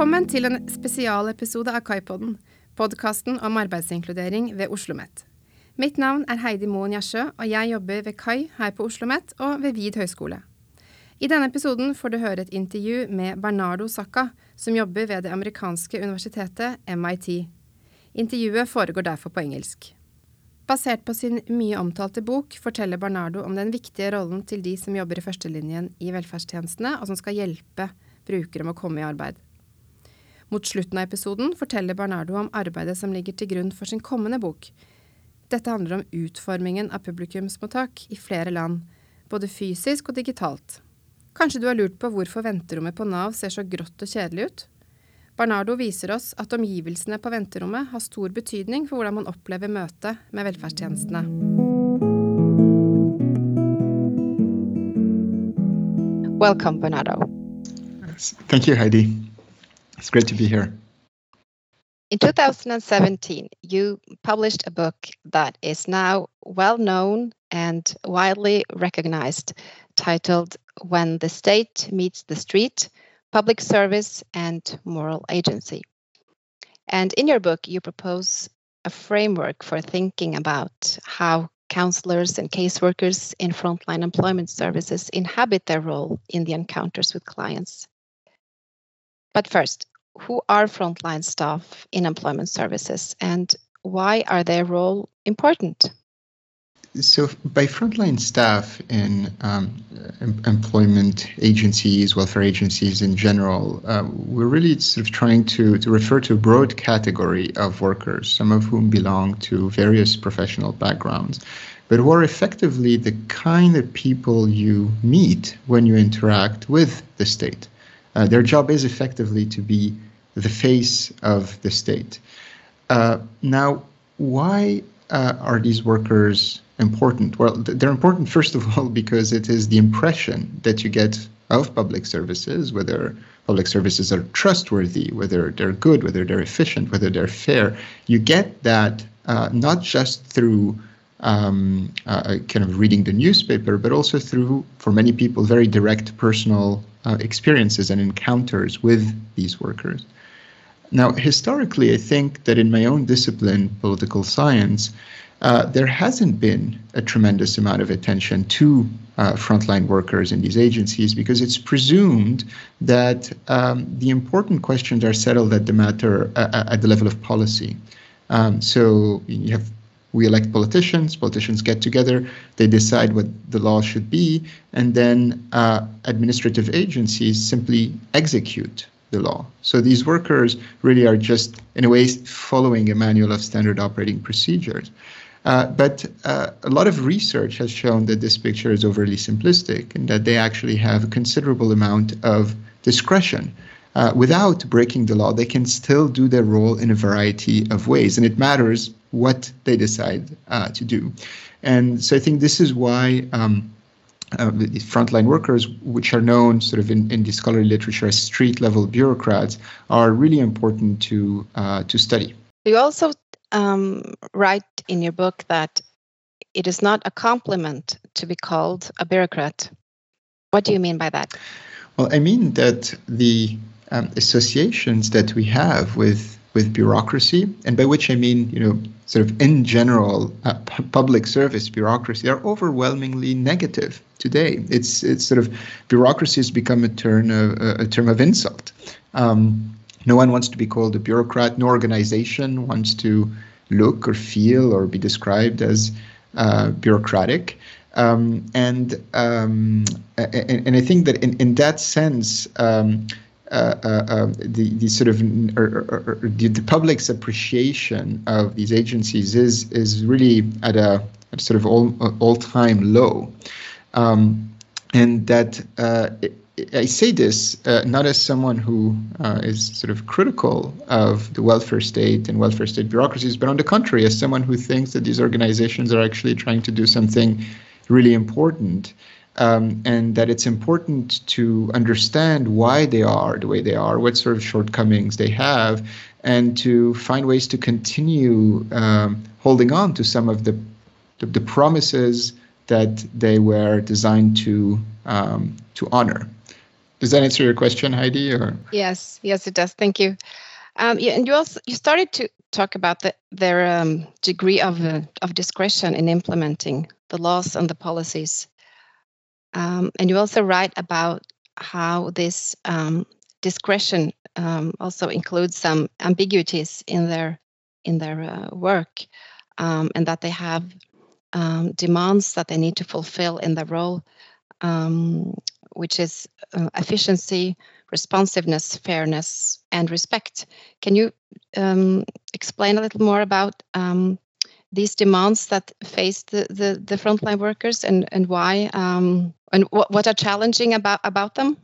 Velkommen til en spesialepisode av Kaipodden, podkasten om arbeidsinkludering ved Oslo OsloMet. Mitt navn er Heidi Moen Gjersjø, og jeg jobber ved KAI her på Oslo OsloMet og ved VID høgskole. I denne episoden får du høre et intervju med Bernardo Sacca, som jobber ved det amerikanske universitetet MIT. Intervjuet foregår derfor på engelsk. Basert på sin mye omtalte bok forteller Bernardo om den viktige rollen til de som jobber i førstelinjen i velferdstjenestene, og som skal hjelpe brukere med å komme i arbeid. Mot slutten av episoden forteller Bernardo om arbeidet som ligger til grunn for sin kommende bok. Dette handler om utformingen av publikumsmottak i flere land, både fysisk og digitalt. Kanskje du har lurt på hvorfor venterommet på Nav ser så grått og kjedelig ut? Barnardo viser oss at omgivelsene på venterommet har stor betydning for hvordan man opplever møtet med velferdstjenestene. Welcome, Bernardo. Thank you, Heidi. It's great to be here. In 2017, you published a book that is now well known and widely recognized, titled When the State Meets the Street public service, and moral agency. And in your book, you propose a framework for thinking about how counselors and caseworkers in frontline employment services inhabit their role in the encounters with clients. But first, who are frontline staff in employment services and why are their role important? so by frontline staff in um, em- employment agencies, welfare agencies in general, uh, we're really sort of trying to, to refer to a broad category of workers, some of whom belong to various professional backgrounds, but who are effectively the kind of people you meet when you interact with the state. Uh, their job is effectively to be the face of the state. Uh, now, why uh, are these workers important? Well, they're important, first of all, because it is the impression that you get of public services, whether public services are trustworthy, whether they're good, whether they're efficient, whether they're fair. You get that uh, not just through um, uh, kind of reading the newspaper, but also through, for many people, very direct personal uh, experiences and encounters with these workers. Now, historically, I think that in my own discipline, political science, uh, there hasn't been a tremendous amount of attention to uh, frontline workers in these agencies because it's presumed that um, the important questions are settled at the matter uh, uh at the level of policy. Um, so you have we elect politicians, politicians get together, they decide what the law should be, and then uh, administrative agencies simply execute the law. So these workers really are just, in a way, following a manual of standard operating procedures. Uh, but uh, a lot of research has shown that this picture is overly simplistic and that they actually have a considerable amount of discretion. Uh, without breaking the law, they can still do their role in a variety of ways, and it matters what they decide uh, to do. And so I think this is why um, uh, the frontline workers, which are known sort of in, in the scholarly literature as street level bureaucrats, are really important to uh, to study. You also um, write in your book that it is not a compliment to be called a bureaucrat. What do you mean by that? Well, I mean that the um, associations that we have with with bureaucracy, and by which I mean, you know, sort of in general, uh, p- public service bureaucracy, are overwhelmingly negative today. It's it's sort of bureaucracy has become a term of, a term of insult. Um, no one wants to be called a bureaucrat. No organization wants to look or feel or be described as uh, bureaucratic. Um, and, um, and, and I think that in, in that sense, um, the the sort of or, or, or the, public's appreciation of these agencies is is really at a, sort of all all time low, um, and that uh, I say this uh, not as someone who uh, is sort of critical of the welfare state and welfare state bureaucracies, but on the contrary, as someone who thinks that these organizations are actually trying to do something really important. Um, and that it's important to understand why they are the way they are, what sort of shortcomings they have, and to find ways to continue um, holding on to some of the, the, the promises that they were designed to um, to honor. Does that answer your question, Heidi? Or yes, yes, it does. Thank you. Um, yeah, and you also you started to talk about the, their um, degree of uh, of discretion in implementing the laws and the policies, um, and you also write about how this um, discretion um, also includes some ambiguities in their in their uh, work, um, and that they have demands that they need to fulfill in their role, which is uh, efficiency, responsiveness, fairness, and respect. Can you um, explain a little more about um, these demands that face the, the, the frontline workers and, and why um, and what, what are challenging about, about them?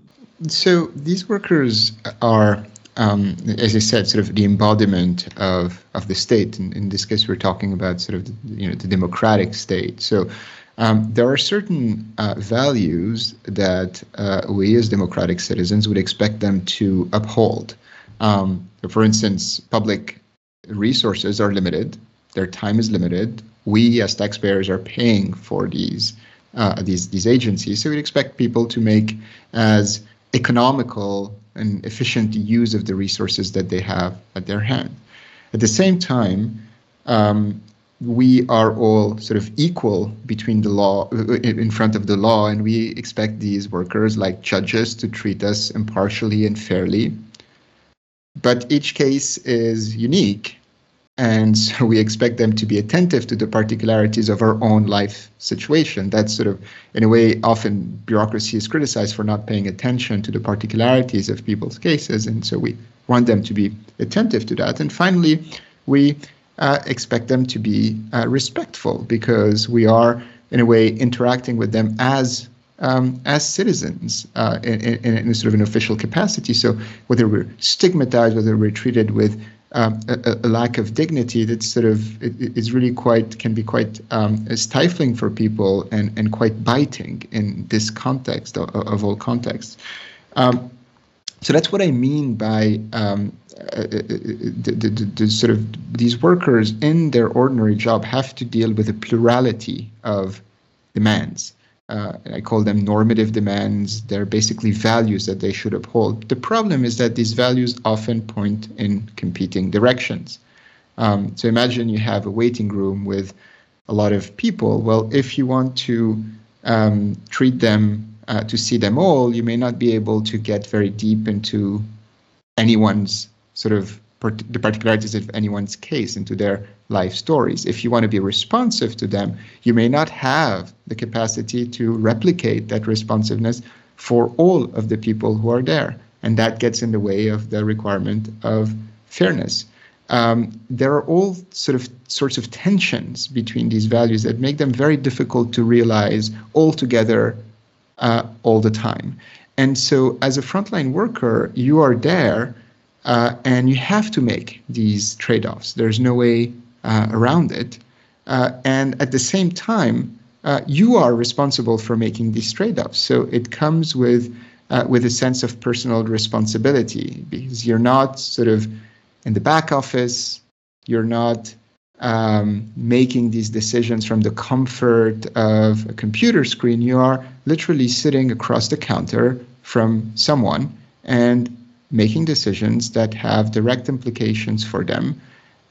So these workers are, um, as I said, sort of the embodiment of, of the state. In, in this case, we're talking about sort of the, you know the democratic state. So um, there are certain uh, values that uh, we as democratic citizens would expect them to uphold. Um, for instance, public resources are limited, their time is limited. We as taxpayers are paying for these uh, these these agencies, so we expect people to make as economical and efficient use of the resources that they have at their hand. At the same time, um, we are all sort of equal between the law in front of the law and we expect these workers like judges to treat us impartially and fairly but each case is unique and so we expect them to be attentive to the particularities of our own life situation. That's sort of in a way often bureaucracy is criticized for not paying attention to the particularities of people's cases. And so we want them to be attentive to that. And finally we uh, expect them to be uh, respectful because we are, in a way, interacting with them as um, as citizens uh, in, in, in, sort of an official capacity. So whether we're stigmatized, whether we're treated with um, a, a, lack of dignity, that sort of is really quite can be quite um, stifling for people and and quite biting in this context of, of all contexts. Um, so that's what I mean by um, uh, uh, the, the, the, sort of these workers in their ordinary job have to deal with a plurality of demands. Uh, I call them normative demands. They're basically values that they should uphold. The problem is that these values often point in competing directions. Um, so imagine you have a waiting room with a lot of people. Well, if you want to um, treat them uh, to see them all, you may not be able to get very deep into anyone's sort of part- the particularities of anyone's case into their life stories. If you want to be responsive to them, you may not have the capacity to replicate that responsiveness for all of the people who are there. And that gets in the way of the requirement of fairness. Um, there are all sort of sorts of tensions between these values that make them very difficult to realize altogether uh, all the time. And so, as a frontline worker, you are there uh, and you have to make these trade offs. There's no way uh, around it. Uh, and at the same time, uh, you are responsible for making these trade offs. So it comes with uh, with a sense of personal responsibility because you're not sort of in the back office. You're not um, making these decisions from the comfort of a computer screen. You are literally sitting across the counter from someone and making decisions that have direct implications for them.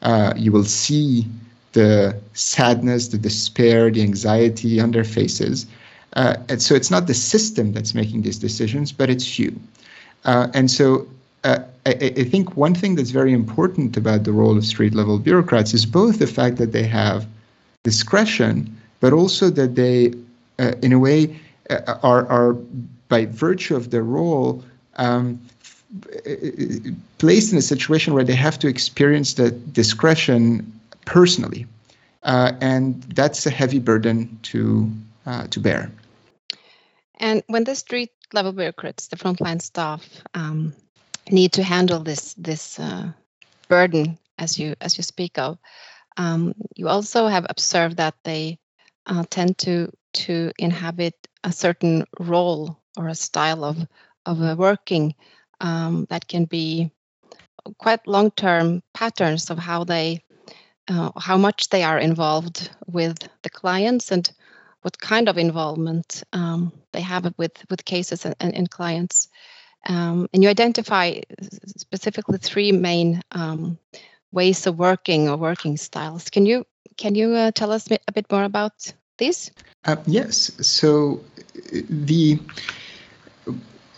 Uh, you will see the sadness, the despair, the anxiety on their faces. Uh, and so it's not the system that's making these decisions, but it's you. Uh, and so uh, I, I, think one thing that's very important about the role of street level bureaucrats is both the fact that they have discretion, but also that they, uh, in a way, uh, are, are by virtue of their role um, placed in a situation where they have to experience that discretion personally, uh, and that's a heavy burden to uh, to bear. And when the street level bureaucrats, the frontline staff, um, need to handle this this uh, burden, as you as you speak of, um, you also have observed that they uh, tend to to inhabit a certain role or a style of of uh, working um, that can be quite long-term patterns of how they uh, how much they are involved with the clients and what kind of involvement um, they have with with cases and, and, and clients. Um, and you identify specifically three main um, ways of working or working styles. Can you can you uh, tell us a bit more about this? Uh, yes. So the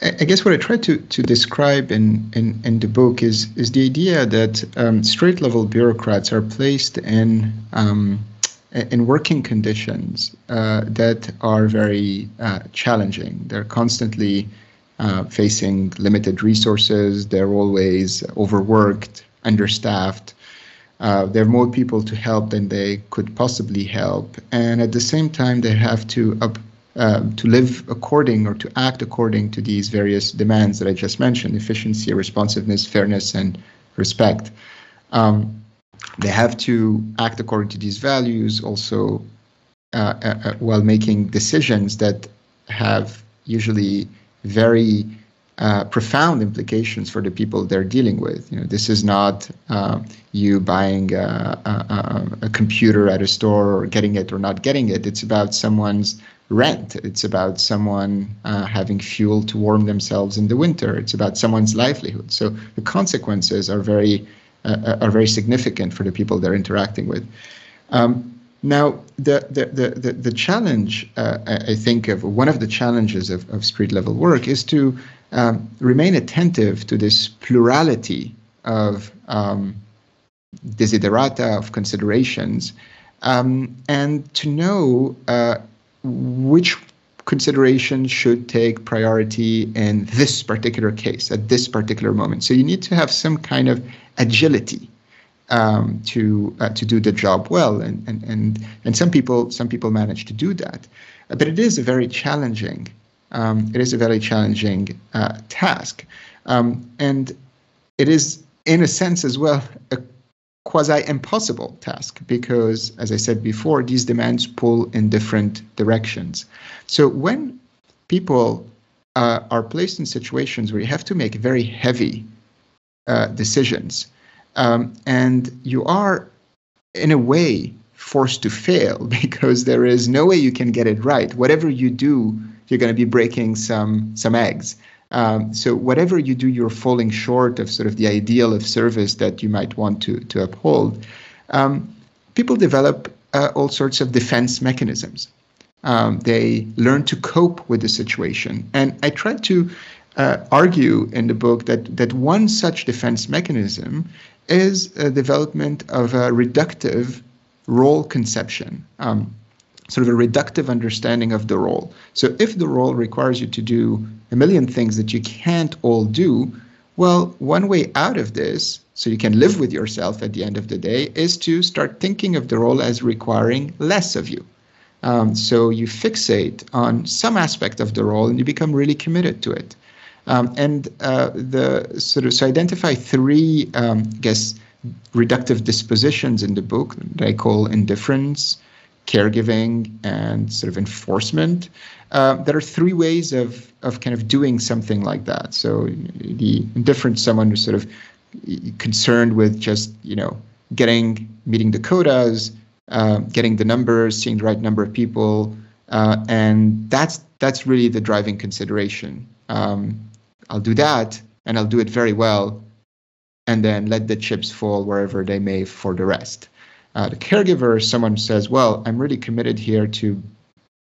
I guess what I try to, to describe in, in, in the book is is the idea that um, street level bureaucrats are placed in um, in working conditions uh, that are very uh, challenging. They're constantly uh, facing limited resources. They're always overworked, understaffed. Uh, there are more people to help than they could possibly help, and at the same time, they have to up, uh, to live according or to act according to these various demands that I just mentioned: efficiency, responsiveness, fairness, and respect. Um, they have to act according to these values, also uh, uh, uh while making decisions that have usually very uh, profound implications for the people they're dealing with. You know, this is not uh, you buying a, a, a, computer at a store or getting it or not getting it. It's about someone's rent. It's about someone uh, having fuel to warm themselves in the winter. It's about someone's livelihood. So the consequences are very uh, are very significant for the people they're interacting with. Um, now, the the the the, challenge uh, I think of one of the challenges of, of street level work is to um, remain attentive to this plurality of um, desiderata of considerations, um, and to know uh, which considerations should take priority in this particular case at this particular moment. So you need to have some kind of agility um, to uh, to do the job well, and and and and some people some people manage to do that, but it is a very challenging um, it is a very challenging uh, task, um, and it is in a sense as well a quasi impossible task because, as I said before, these demands pull in different directions. So when people uh, are placed in situations where you have to make very heavy uh, decisions um, and you are, in a way, forced to fail because there is no way you can get it right. Whatever you do, you're going to be breaking some some eggs. Um, so whatever you do, you're falling short of sort of the ideal of service that you might want to to uphold. Um, people develop uh, all sorts of defense mechanisms. Um, they learn to cope with the situation, and I try to uh, argue in the book that that one such defense mechanism is a development of a reductive role conception, um, sort of a reductive understanding of the role. So if the role requires you to do a million things that you can't all do, well, one way out of this, so you can live with yourself at the end of the day, is to start thinking of the role as requiring less of you. Um, so you fixate on some aspect of the role and you become really committed to it. Um, and uh, the sort of so identify three, um, I guess, reductive dispositions in the book that I call indifference, caregiving, and sort of enforcement. Uh, there are three ways of of kind of doing something like that. So the indifferent someone who's sort of concerned with just you know getting meeting the quotas, uh, getting the numbers, seeing the right number of people, uh, and that's that's really the driving consideration. Um, I'll do that and I'll do it very well and then let the chips fall wherever they may for the rest. Uh, the caregiver someone says, well, I'm really committed here to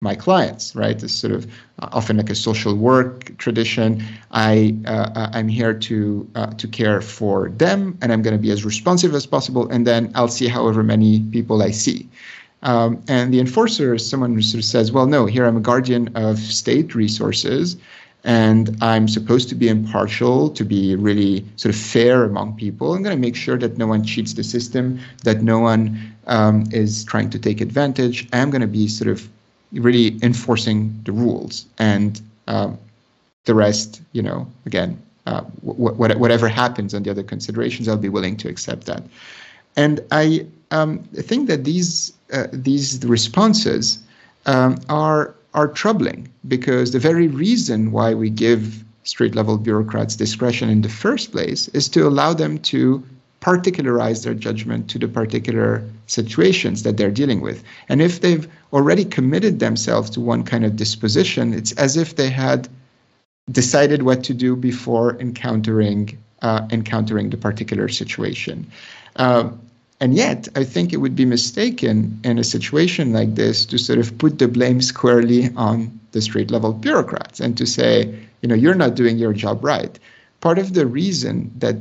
my clients, right? This sort of uh, often like a social work tradition. I uh, uh I'm here to uh, to care for them, and I'm going to be as responsive as possible, and then I'll see however many people I see. Um, and the enforcer is someone who sort of says, well, no, here I'm a guardian of state resources, and I'm supposed to be impartial, to be really sort of fair among people. I'm going to make sure that no one cheats the system, that no one um, is trying to take advantage. I'm going to be sort of really enforcing the rules, and um, the rest, you know, again, uh, wh- whatever happens on the other considerations, I'll be willing to accept that. And I um, think that these uh, these responses um, are are troubling because the very reason why we give street level bureaucrats discretion in the first place is to allow them to particularize their judgment to the particular situations that they're dealing with. And if they've already committed themselves to one kind of disposition, it's as if they had decided what to do before encountering uh, encountering the particular situation. Uh, and yet, I think it would be mistaken in a situation like this to sort of put the blame squarely on the street level bureaucrats and to say, you know, you're not doing your job right. Part of the reason that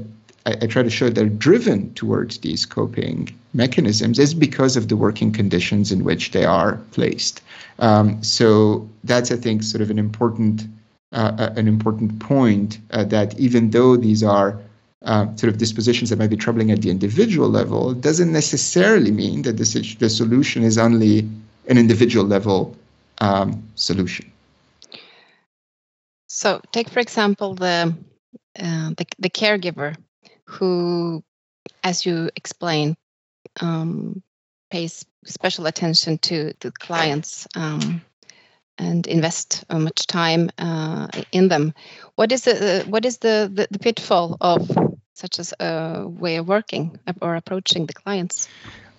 I, I try to show they're driven towards these coping mechanisms is because of the working conditions in which they are placed. Um, so that's, I think, sort of an important uh, uh an important point uh, that even though these are uh, sort of dispositions that might be troubling at the individual level doesn't necessarily mean that the, the solution is only an individual level um, solution. So, take for example the, uh, the, the caregiver who, as you explained, um, pays special attention to the clients um, and invest uh, much time uh, in them. What is the what is the, the, the pitfall of such as a way of working or approaching the clients?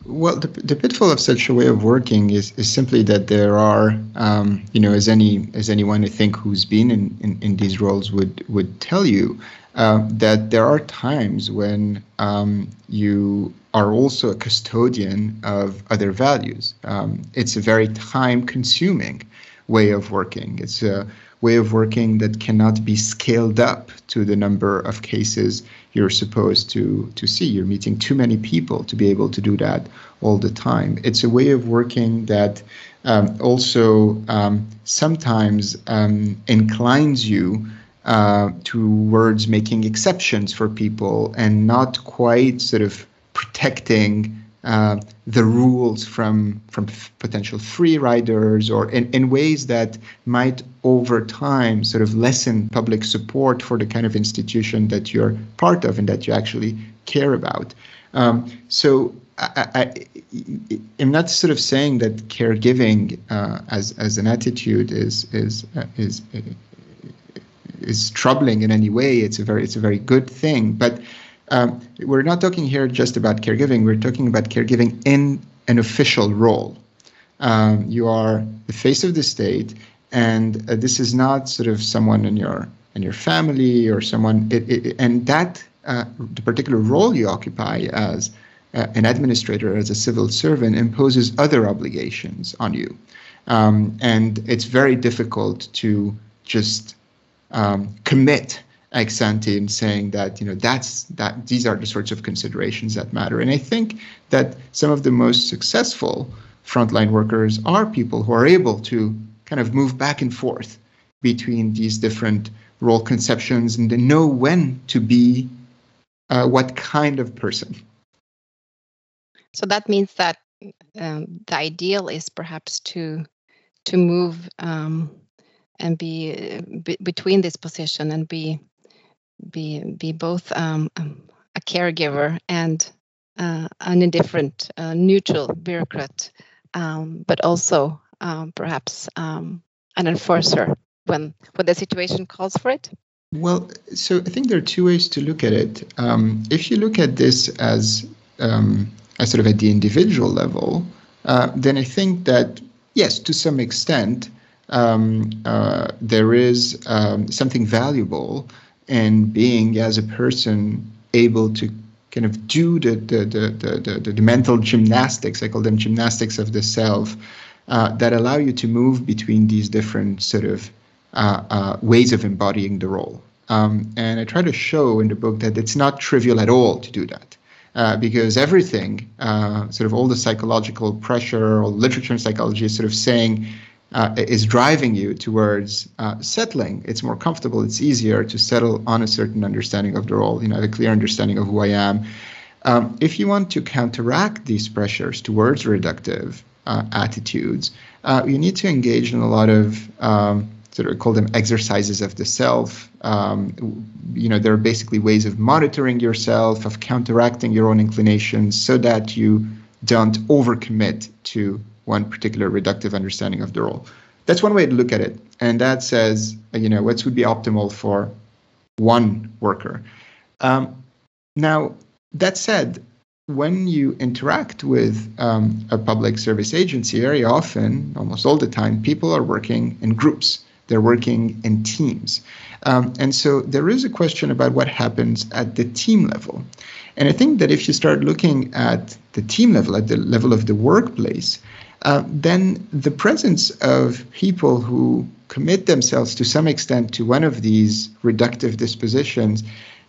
Well, the, the pitfall of such a way of working is, is simply that there are, um, you know, as any as anyone I think who's been in, in, in these roles would would tell you, uh, that there are times when um, you are also a custodian of other values. Um, it's a very time-consuming way of working. It's a way of working that cannot be scaled up to the number of cases you're supposed to to see. You're meeting too many people to be able to do that all the time. It's a way of working that um, also um, sometimes um, inclines you uh, towards making exceptions for people and not quite sort of protecting uh, the rules from from potential free riders or in, in ways that might over time sort of lessen public support for the kind of institution that you're part of and that you actually care about. Um, so I, am not sort of saying that caregiving uh, as as an attitude is is uh, is is troubling in any way. It's a very it's a very good thing, but um, we're not talking here just about caregiving. We're talking about caregiving in an official role. Um, you are the face of the state, and uh, this is not sort of someone in your in your family or someone. It, it, and that uh, the particular role you occupy as uh, an administrator, as a civil servant, imposes other obligations on you, um, and it's very difficult to just um, commit ex ante in saying that you know that's that these are the sorts of considerations that matter. And I think that some of the most successful frontline workers are people who are able to kind of move back and forth between these different role conceptions and know when to be uh, what kind of person. So that means that um, the ideal is perhaps to to move um, and be, be between this position and be be be both um, um, a caregiver and uh, an indifferent, uh, neutral bureaucrat, um, but also um, perhaps um, an enforcer when when the situation calls for it. Well, so I think there are two ways to look at it. Um, if you look at this as as sort of at the individual level, uh, then I think that yes, to some extent, um, uh, there is um, something valuable and being as a person able to kind of do the the the the, the, the mental gymnastics i call them gymnastics of the self uh, that allow you to move between these different sort of uh, uh, ways of embodying the role. Um, and i try to show in the book that it's not trivial at all to do that uh, because everything, uh, sort of all the psychological pressure or literature and psychology is sort of saying uh, is driving you towards uh, settling. It's more comfortable. It's easier to settle on a certain understanding of the role. You know, a clear understanding of who I am. Um, if you want to counteract these pressures towards reductive uh, attitudes, uh, you need to engage in a lot of um, sort of call them exercises of the self. Um, you know, there are basically ways of monitoring yourself, of counteracting your own inclinations, so that you don't overcommit to one particular reductive understanding of the role. That's one way to look at it. And that says, you know, what would be optimal for one worker. Um, now, that said, when you interact with um, a public service agency, very often, almost all the time, people are working in groups. They're working in teams. Um, and so there is a question about what happens at the team level. And I think that if you start looking at the team level, at the level of the workplace, uh, then the presence of people who commit themselves to some extent to one of these reductive dispositions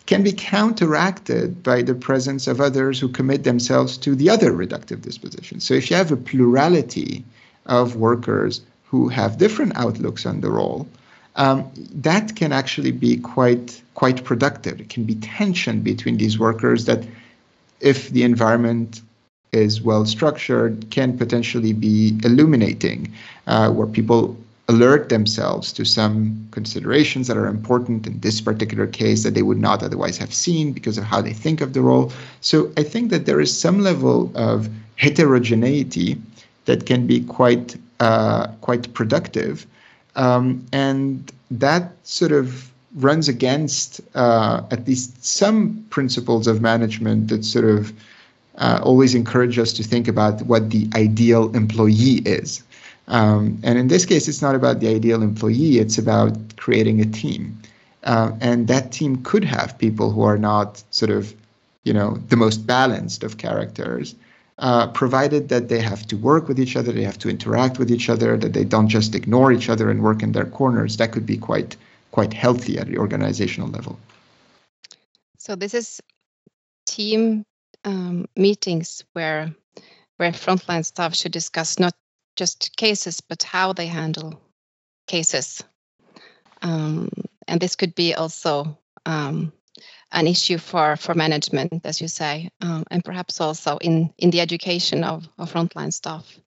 can be counteracted by the presence of others who commit themselves to the other reductive disposition. So if you have a plurality of workers who have different outlooks on the role, um, that can actually be quite quite productive. It can be tension between these workers that, if the environment is well structured, can potentially be illuminating, uh, where people alert themselves to some considerations that are important in this particular case that they would not otherwise have seen because of how they think of the role. So I think that there is some level of heterogeneity that can be quite uh, quite productive, um, and that sort of runs against uh, at least some principles of management that sort of uh, always encourage us to think about what the ideal employee is. Um, and in this case, it's not about the ideal employee, it's about creating a team. Uh, and that team could have people who are not sort of, you know, the most balanced of characters, uh, provided that they have to work with each other, they have to interact with each other, that they don't just ignore each other and work in their corners. That could be quite quite healthy at the organizational level. So this is team um, meetings where where frontline staff should discuss not just cases, but how they handle cases. Um, and this could be also um, an issue for, for management, as you say, um, and perhaps also in, in the education of, of frontline staff.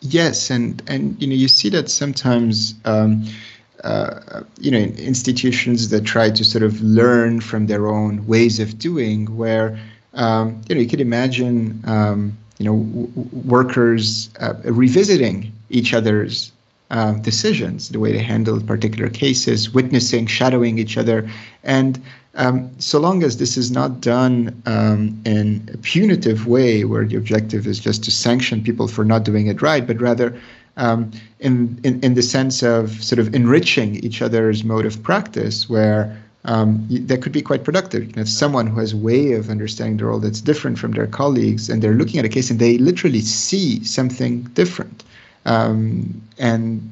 Yes, and and you know you see that sometimes. Um, uh, you know, institutions that try to sort of learn from their own ways of doing, where um, you know you could imagine um, you know, w- workers uh, revisiting each other's uh, decisions, the way they handle particular cases, witnessing, shadowing each other. And um, so long as this is not done um, in a punitive way, where the objective is just to sanction people for not doing it right, but rather um, in, in, in the sense of sort of enriching each other's mode of practice, where um, that could be quite productive. You can have someone who has a way of understanding the role that's different from their colleagues, and they're looking at a case and they literally see something different. Um, and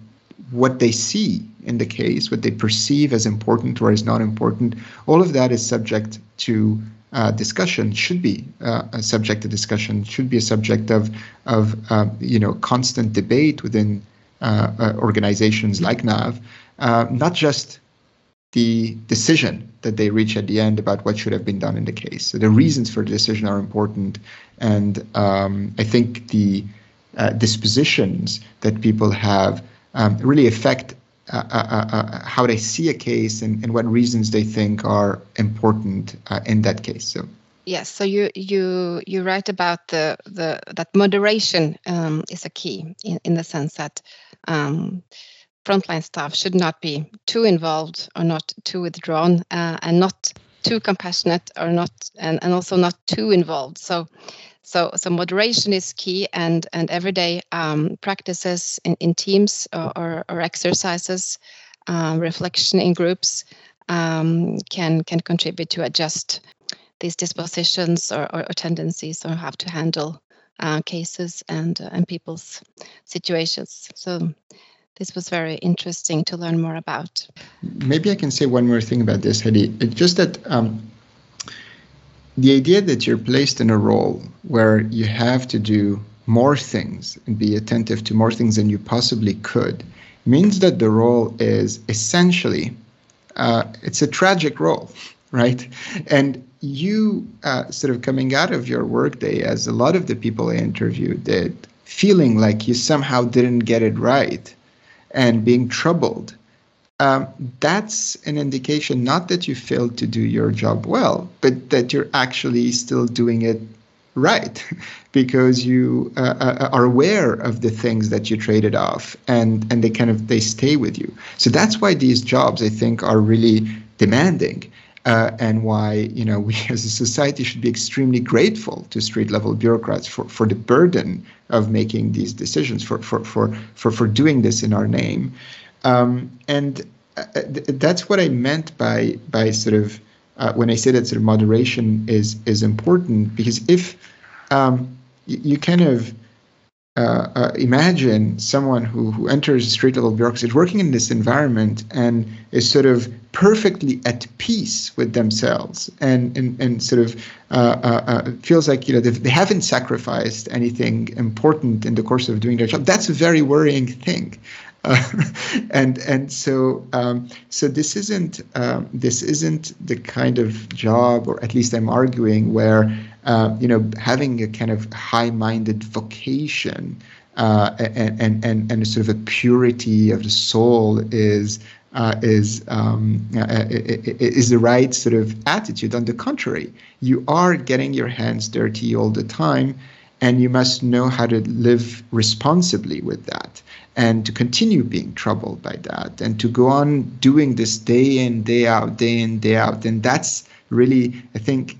what they see in the case, what they perceive as important or as not important, all of that is subject to uh, discussion. Should be uh, a subject to discussion. Should be a subject of of uh, you know constant debate within uh, uh, organizations like NAV, uh, not just the decision that they reach at the end about what should have been done in the case. So the reasons for the decision are important, and um, I think the uh, dispositions that people have um, really affect uh, uh, uh, uh how they see a case and, and, what reasons they think are important uh, in that case. So. Yes, so you you you write about the the that moderation um, is a key in, in the sense that um, frontline staff should not be too involved or not too withdrawn uh, and not too compassionate or not and, and also not too involved. So so so moderation is key and and everyday um, practices in, in teams or, or, or exercises um, reflection in groups um, can can contribute to adjust these dispositions or, or, or tendencies or how to handle uh, cases and uh, and people's situations. So this was very interesting to learn more about. Maybe I can say one more thing about this, Heidi. It's just that um, the idea that you're placed in a role where you have to do more things and be attentive to more things than you possibly could means that the role is essentially uh, it's a tragic role, right? And you uh, sort of coming out of your workday, as a lot of the people I interviewed did, feeling like you somehow didn't get it right and being troubled, um, that's an indication not that you failed to do your job well, but that you're actually still doing it right because you uh, uh, are aware of the things that you traded off and and they kind of they stay with you. So that's why these jobs i think are really demanding uh, and why you know we as a society should be extremely grateful to street level bureaucrats for, for the burden of making these decisions for for for for, for doing this in our name. Um, and uh, th- that's what I meant by by sort of uh, when I say that sort of moderation is is important because if um, you, you kind of uh, uh, imagine someone who, who enters a street level bureaucracy working in this environment and is sort of perfectly at peace with themselves and and, and sort of uh, uh, uh feels like you know they haven't sacrificed anything important in the course of doing their job. That's a very worrying thing. Uh, and and so um, so this isn't um, this isn't the kind of job, or at least I'm arguing, where uh, you know having a kind of high-minded vocation uh, and, and and and sort of a purity of the soul is uh, is um, uh, is the right sort of attitude. On the contrary, you are getting your hands dirty all the time, and you must know how to live responsibly with that and to continue being troubled by that and to go on doing this day in day out day in day out and that's really i think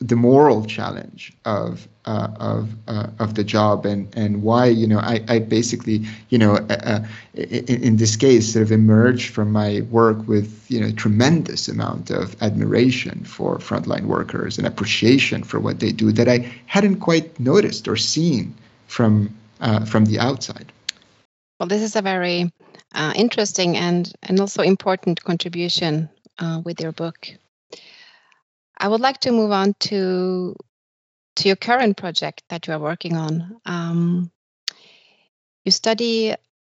the moral challenge of uh, of uh, of the job and and why you know I, I basically you know uh, uh in, in, this case sort of emerged from my work with you know tremendous amount of admiration for frontline workers and appreciation for what they do that I hadn't quite noticed or seen from uh, from the outside. Well, this is a very uh, interesting and, and also important contribution uh, with your book. I would like to move on to to your current project that you are working on. Um, you study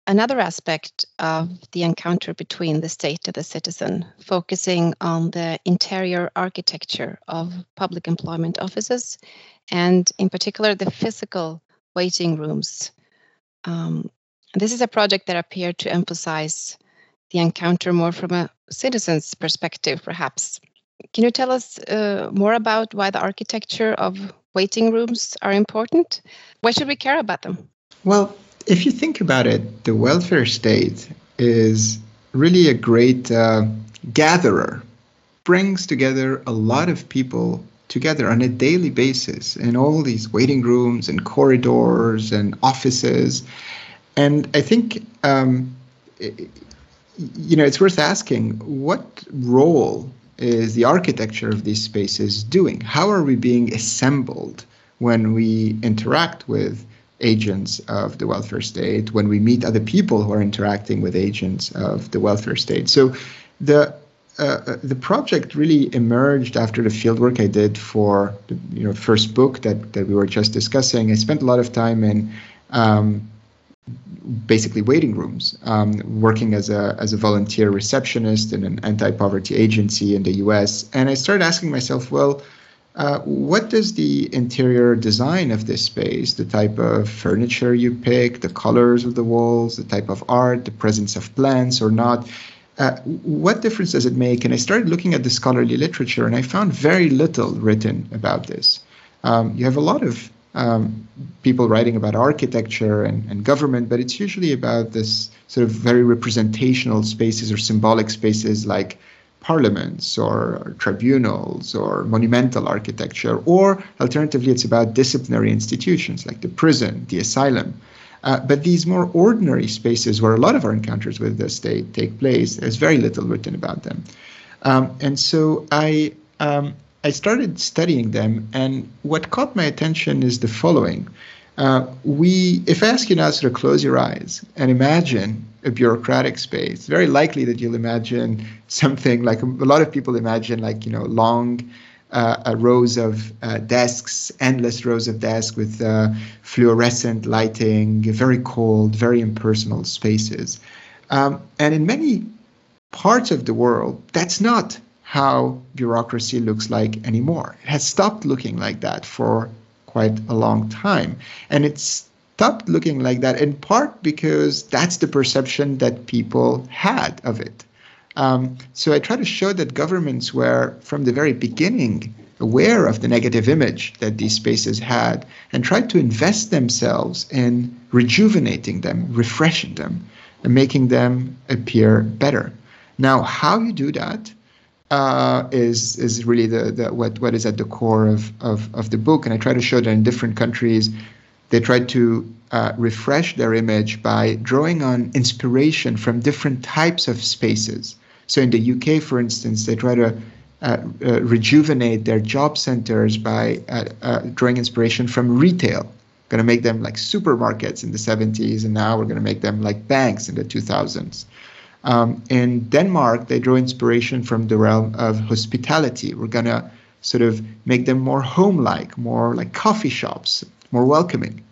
another aspect of the encounter between the state and the citizen, focusing on the interior architecture of public employment offices, and in particular the physical waiting rooms um, this is a project that appeared to emphasize the encounter more from a citizen's perspective, perhaps. Can you tell us uh, more about why the architecture of waiting rooms are important? Why should we care about them? Well, if you think about it, the welfare state is really a great uh, gatherer, brings together a lot of people together on a daily basis in all these waiting rooms and corridors and offices. And I think, um, you know, it's worth asking what role is the architecture of these spaces doing? How are we being assembled when we interact with agents of the welfare state, when we meet other people who are interacting with agents of the welfare state? So the uh, uh the project really emerged after the fieldwork I did for the you know first book that, that we were just discussing. I spent a lot of time in um, basically waiting rooms, um, working as a as a volunteer receptionist in an anti-poverty agency in the U.S. And I started asking myself, well, uh, what does the interior design of this space, the type of furniture you pick, the colors of the walls, the type of art, the presence of plants or not, uh, what difference does it make? And I started looking at the scholarly literature, and I found very little written about this. Um, you have a lot of um, people writing about architecture and, and government, but it's usually about this sort of very representational spaces or symbolic spaces like parliaments or, tribunals or monumental architecture, or alternatively, it's about disciplinary institutions like the prison, the asylum. Uh, but these more ordinary spaces where a lot of our encounters with the state take place, there's very little written about them. Um, and so I um, I started studying them, and what caught my attention is the following. Uh, we, if I ask you now to sort of close your eyes and imagine a bureaucratic space, it's very likely that you'll imagine something like a, lot of people imagine, like you know, long uh, rows of uh, desks, endless rows of desks with uh, fluorescent lighting, very cold, very impersonal spaces. Um, and in many parts of the world, that's not how bureaucracy looks like anymore. It has stopped looking like that for quite a long time. And it's stopped looking like that in part because that's the perception that people had of it. Um, so I try to show that governments were, from the very beginning, aware of the negative image that these spaces had and tried to invest themselves in rejuvenating them, refreshing them, and making them appear better. Now, how you do that uh, is is really the, the what what is at the core of, of of the book, and I try to show that in different countries, they tried to uh, refresh their image by drawing on inspiration from different types of spaces. So in the UK, for instance, they try to uh, uh, rejuvenate their job centers by uh, uh, drawing inspiration from retail. Going to make them like supermarkets in the 70s, and now we're going to make them like banks in the 2000s. Um, in Denmark, they draw inspiration from the realm of hospitality. We're going to sort of make them more home like, more like coffee shops, more welcoming.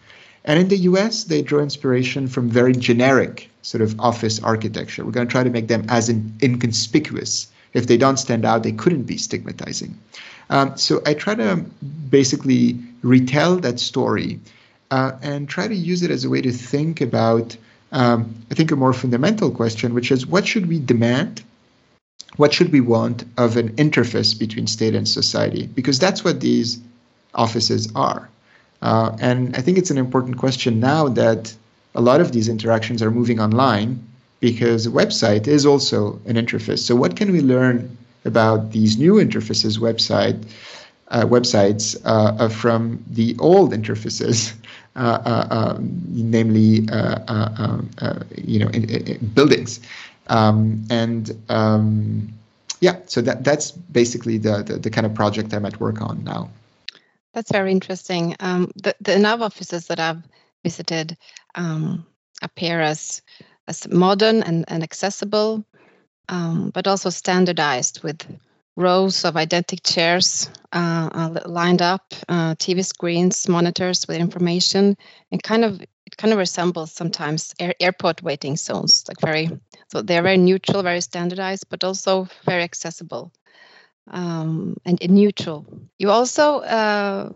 And in the US, they draw inspiration from very generic sort of office architecture. We're going to try to make them as in, inconspicuous. If they don't stand out, they couldn't be stigmatizing. Um, so I try to basically retell that story uh, and try to use it as a way to think about, um, I think, a more fundamental question, which is what should we demand? What should we want of an interface between state and society? Because that's what these offices are. Uh, and I think it's an important question now that a lot of these interactions are moving online because a website is also an interface. So what can we learn about these new interfaces website uh, websites uh, from the old interfaces, uh, uh, um, namely uh, you know in, in buildings, um, and um, yeah, so that that's basically the, the, the kind of project I'm at work on now. That's very interesting. Um, the the NAV offices that I've visited um, appear as as modern and, and accessible, um, but also standardized with rows of identical chairs uh, lined up, uh, TV screens, monitors with information, and kind of it kind of resembles sometimes air, airport waiting zones, like very so they're very neutral, very standardized, but also very accessible um, and, and, neutral. You also uh,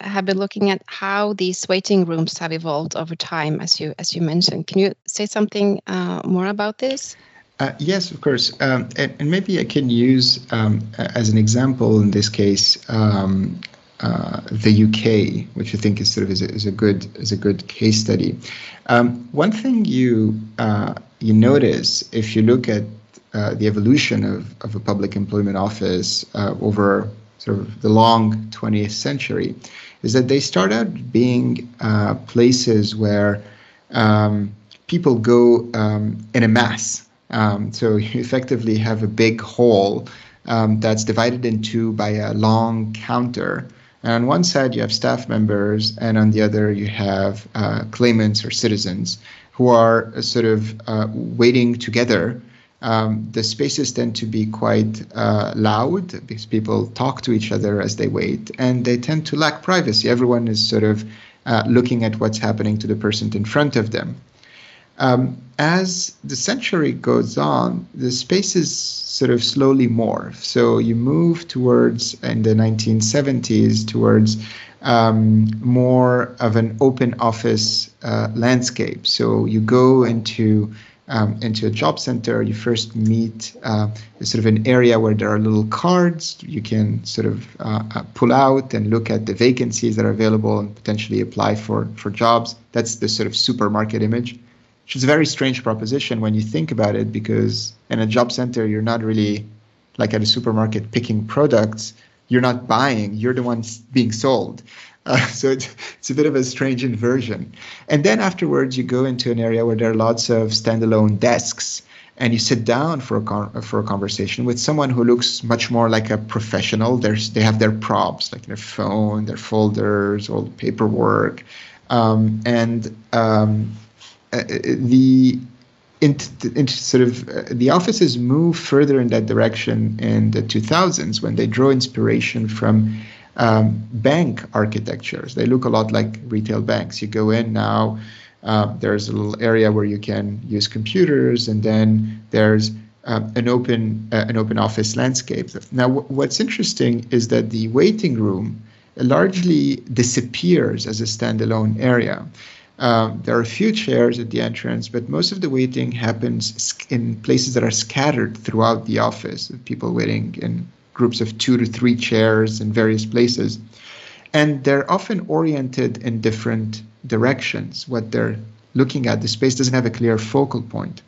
have been looking at how these waiting rooms have evolved over time, as you as you mentioned. Can you say something uh, more about this? Uh, yes, of course, um, and, and, maybe I can use um, as an example in this case um, uh, the UK, which I think is sort of is a, is a good is a good case study. Um, one thing you uh, you notice if you look at uh, the evolution of, of a public employment office uh, over sort of the long 20th century is that they start out being uh, places where um, people go um, in a mass. Um, so you effectively have a big hall um, that's divided in two by a long counter. And on one side, you have staff members, and on the other, you have uh, claimants or citizens who are sort of uh, waiting together um, the spaces tend to be quite uh, loud because people talk to each other as they wait, and they tend to lack privacy. Everyone is sort of uh, looking at what's happening to the person in front of them. Um, as the century goes on, the spaces sort of slowly morph. So you move towards, in the 1970s, towards um, more of an open office uh, landscape. So you go into um, into a job center, you first meet uh, sort of an area where there are little cards you can sort of uh, uh, pull out and look at the vacancies that are available and potentially apply for, for jobs. That's the sort of supermarket image, which is a very strange proposition when you think about it, because in a job center, you're not really like at a supermarket picking products. You're not buying, you're the one being sold. Uh, so it's, it's a bit of a strange inversion. And then afterwards, you go into an area where there are lots of standalone desks, and you sit down for a con- for a conversation with someone who looks much more like a professional. There's they have their props like their phone, their folders, all the paperwork, um, and um, uh, the into, into, sort of uh, the offices move further in that direction in the 2000s when they draw inspiration from um, bank architectures. They look a lot like retail banks. You go in now, uh, there's a little area where you can use computers, and then there's uh, an open uh, an open office landscape. Now, w- what's interesting is that the waiting room largely disappears as a standalone area. Um, there are a few chairs at the entrance, but most of the waiting happens in places that are scattered throughout the office. People waiting in groups of two to three chairs in various places. And they're often oriented in different directions. What they're looking at, the space doesn't have a clear focal point.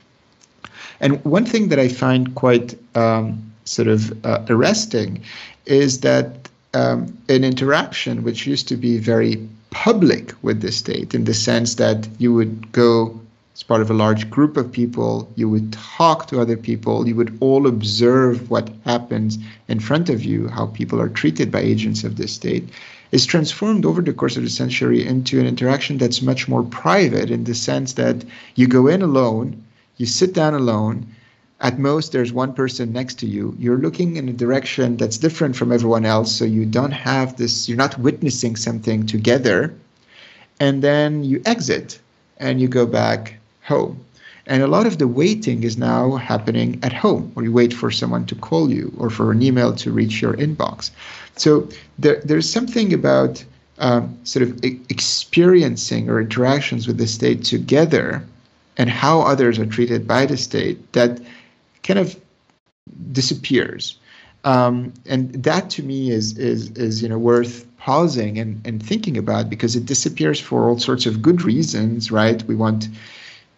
And one thing that I find quite um, sort of uh, arresting is that um, an interaction which used to be very public with the state in the sense that you would go as part of a large group of people, you would talk to other people, you would all observe what happens in front of you, how people are treated by agents of the state, is transformed over the course of the century into an interaction that's much more private in the sense that you go in alone, you sit down alone, at most there's one person next to you. You're looking in a direction that's different from everyone else so you don't have this you're not witnessing something together. And then you exit and you go back home. And a lot of the waiting is now happening at home or you wait for someone to call you or for an email to reach your inbox. So there, there's something about um, sort of experiencing or interactions with the state together and how others are treated by the state that kind of disappears. Um, and that to me is is is you know worth pausing and, and thinking about because it disappears for all sorts of good reasons, right? We want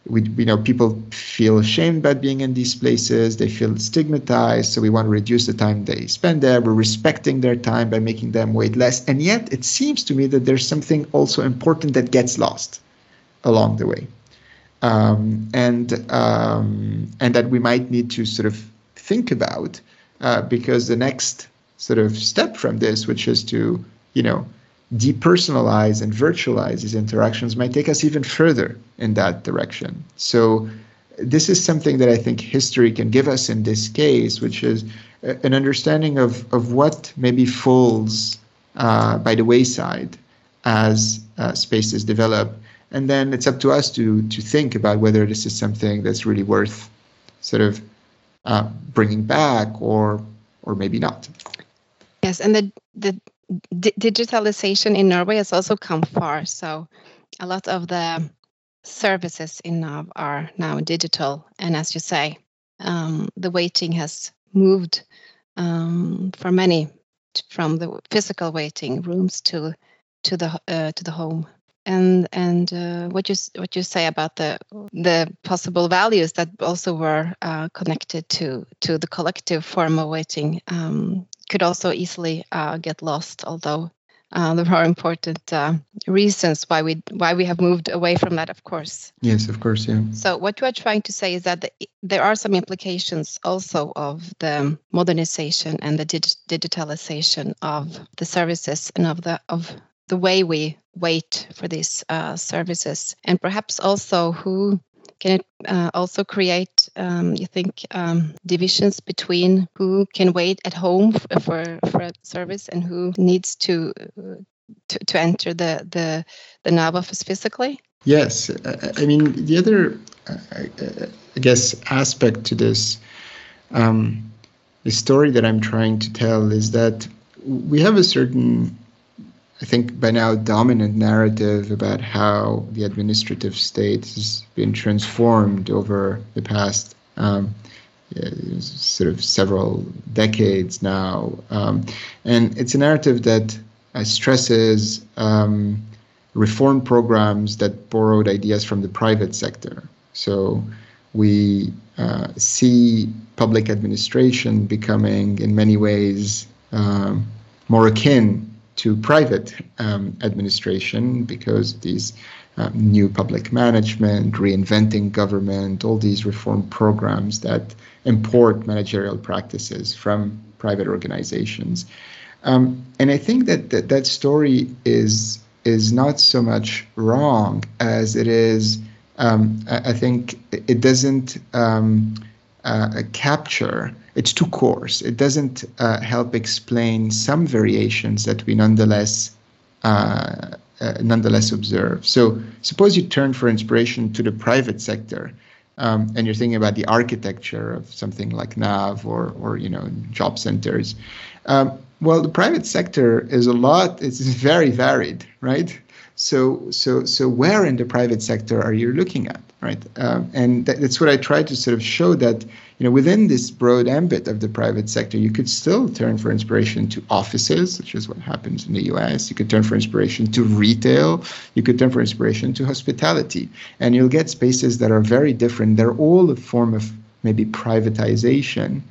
we, we know people feel ashamed about being in these places. They feel stigmatized. So we want to reduce the time they spend there. We're respecting their time by making them wait less. And yet it seems to me that there's something also important that gets lost along the way um, and um, and that we might need to sort of think about uh, because the next sort of step from this, which is to you know depersonalize and virtualize these interactions, might take us even further in that direction. So this is something that I think history can give us in this case, which is an understanding of of what maybe falls uh, by the wayside as uh, spaces develop and then it's up to us to to think about whether this is something that's really worth sort of uh, bringing back or or maybe not. Yes, and the the d- digitalization in Norway has also come far. So a lot of the services in Nav are now digital, and as you say, um, the waiting has moved um, for many from the physical waiting rooms to to the uh, to the home and and uh, what you what you say about the the possible values that also were uh, connected to to the collective form of waiting um, could also easily uh, get lost. Although uh, there are important uh, reasons why we why we have moved away from that, of course. Yes, of course, yeah. So what you are trying to say is that the, there are some implications also of the modernization and the dig- digitalization of the services and of the of the way we wait for these uh, services, and perhaps also who can it uh, also create, um, you think, um, divisions between who can wait at home for for a service and who needs to uh, to, to enter the the the NAV office physically? Yes, I mean the other, I guess, aspect to this, um, the story that I'm trying to tell is that we have a certain I think by now dominant narrative about how the administrative state has been transformed over the past um, sort of several decades now. Um, and it's a narrative that uh, stresses um, reform programs that borrowed ideas from the private sector. So we uh, see public administration becoming, in many ways, um, more akin to private um, administration because these um, new public management, reinventing government, all these reform programs that import managerial practices from private organizations. Um, and I think that, that that story is is not so much wrong as it is. Um, I, I, think it doesn't um, uh, capture it's too coarse. It doesn't uh, help explain some variations that we nonetheless uh, uh, nonetheless observe. So suppose you turn for inspiration to the private sector, um, and you're thinking about the architecture of something like NAV or or you know job centers. Um, well, the private sector is a lot. It's very varied, right? So so so where in the private sector are you looking at, right? Um, and that, that's what I try to sort of show that you know, within this broad ambit of the private sector, you could still turn for inspiration to offices, which is what happens in the US. You could turn for inspiration to retail. You could turn for inspiration to hospitality. And you'll get spaces that are very different. They're all a form of maybe privatization.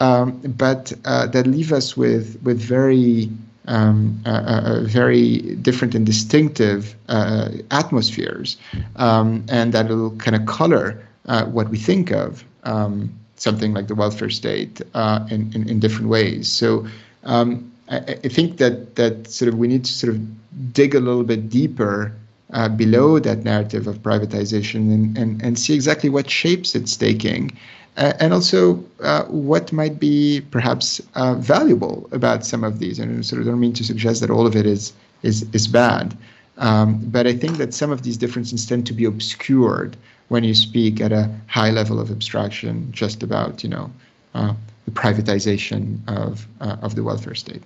um, but uh, that leave us with with very um, uh, uh, very different and distinctive uh, atmospheres, um, and that will kind of color uh, what we think of um, something like the welfare state uh, in, in, in different ways. So um, I, I, think that that sort of we need to sort of dig a little bit deeper uh, below that narrative of privatization and, and, and see exactly what shapes it's taking uh, and also uh, what might be perhaps uh, valuable about some of these. And I sort of don't mean to suggest that all of it is is is bad, um, but I think that some of these differences tend to be obscured when you speak at a high level of abstraction, just about you know uh, the privatization of uh, of the welfare state.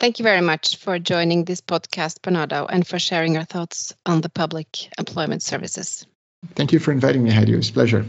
Thank you very much for joining this podcast, Bernardo, and for sharing your thoughts on the public employment services. Thank you for inviting me, Heidi. It was a pleasure.